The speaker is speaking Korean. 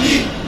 하나님.